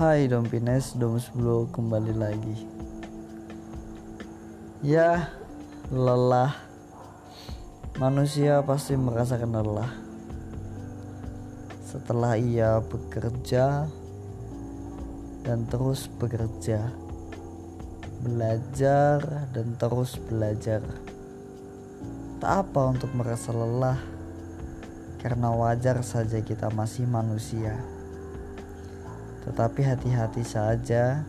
Hai Dom 10 kembali lagi. Ya, lelah. Manusia pasti merasakan lelah. Setelah ia bekerja Dan terus bekerja Belajar dan terus belajar. Tak apa untuk merasa lelah Karena wajar saja kita masih manusia tetapi hati-hati saja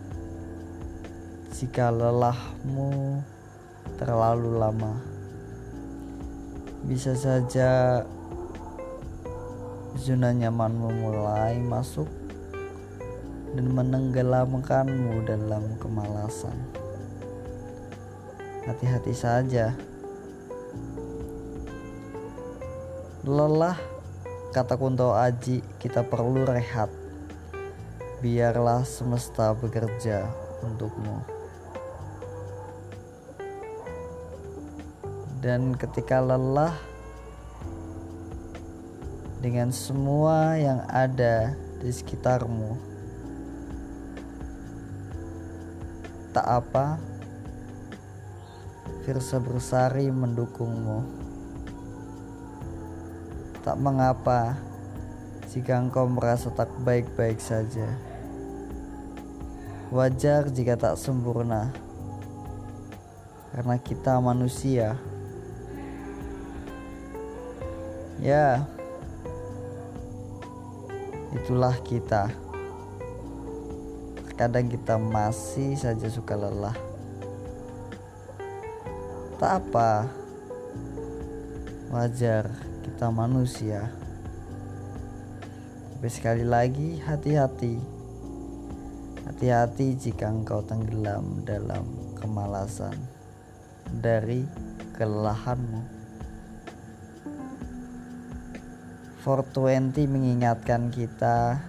jika lelahmu terlalu lama. Bisa saja zona nyamanmu mulai masuk dan menenggelamkanmu dalam kemalasan. Hati-hati saja. Lelah, kata Kunto Aji, kita perlu rehat biarlah semesta bekerja untukmu. Dan ketika lelah dengan semua yang ada di sekitarmu, tak apa, Firsa Bersari mendukungmu. Tak mengapa jika engkau merasa tak baik-baik saja. Wajar jika tak sempurna, karena kita manusia. Ya, itulah kita. Terkadang kita masih saja suka lelah. Tak apa, wajar kita manusia. Tapi sekali lagi, hati-hati Hati-hati jika engkau tenggelam dalam kemalasan dari kelelahanmu. 420 mengingatkan kita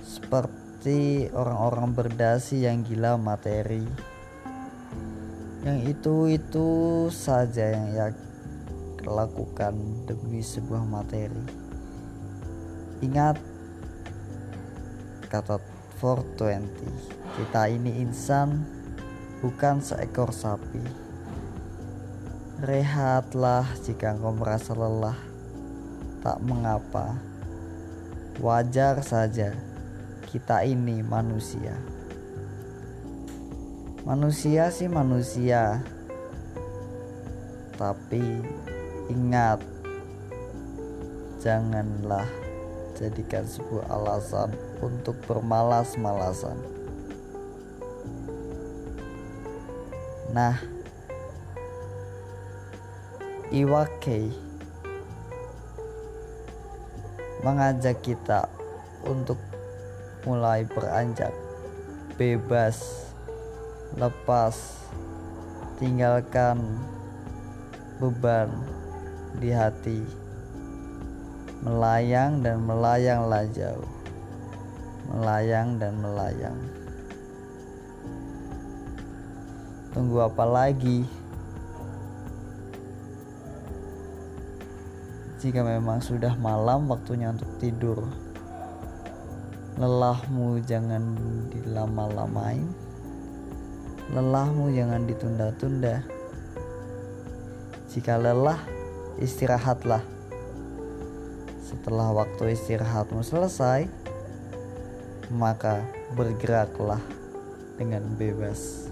seperti orang-orang berdasi yang gila materi. Yang itu-itu saja yang ia lakukan demi sebuah materi. Ingat kata 420 kita ini insan bukan seekor sapi. Rehatlah jika engkau merasa lelah. Tak mengapa. Wajar saja kita ini manusia. Manusia sih manusia. Tapi ingat janganlah jadikan sebuah alasan untuk bermalas-malasan. Nah, Iwake mengajak kita untuk mulai beranjak bebas, lepas, tinggalkan beban di hati melayang dan melayanglah jauh. Melayang dan melayang. Tunggu apa lagi? Jika memang sudah malam waktunya untuk tidur. Lelahmu jangan dilama-lamain. Lelahmu jangan ditunda-tunda. Jika lelah istirahatlah setelah waktu istirahatmu selesai, maka bergeraklah dengan bebas.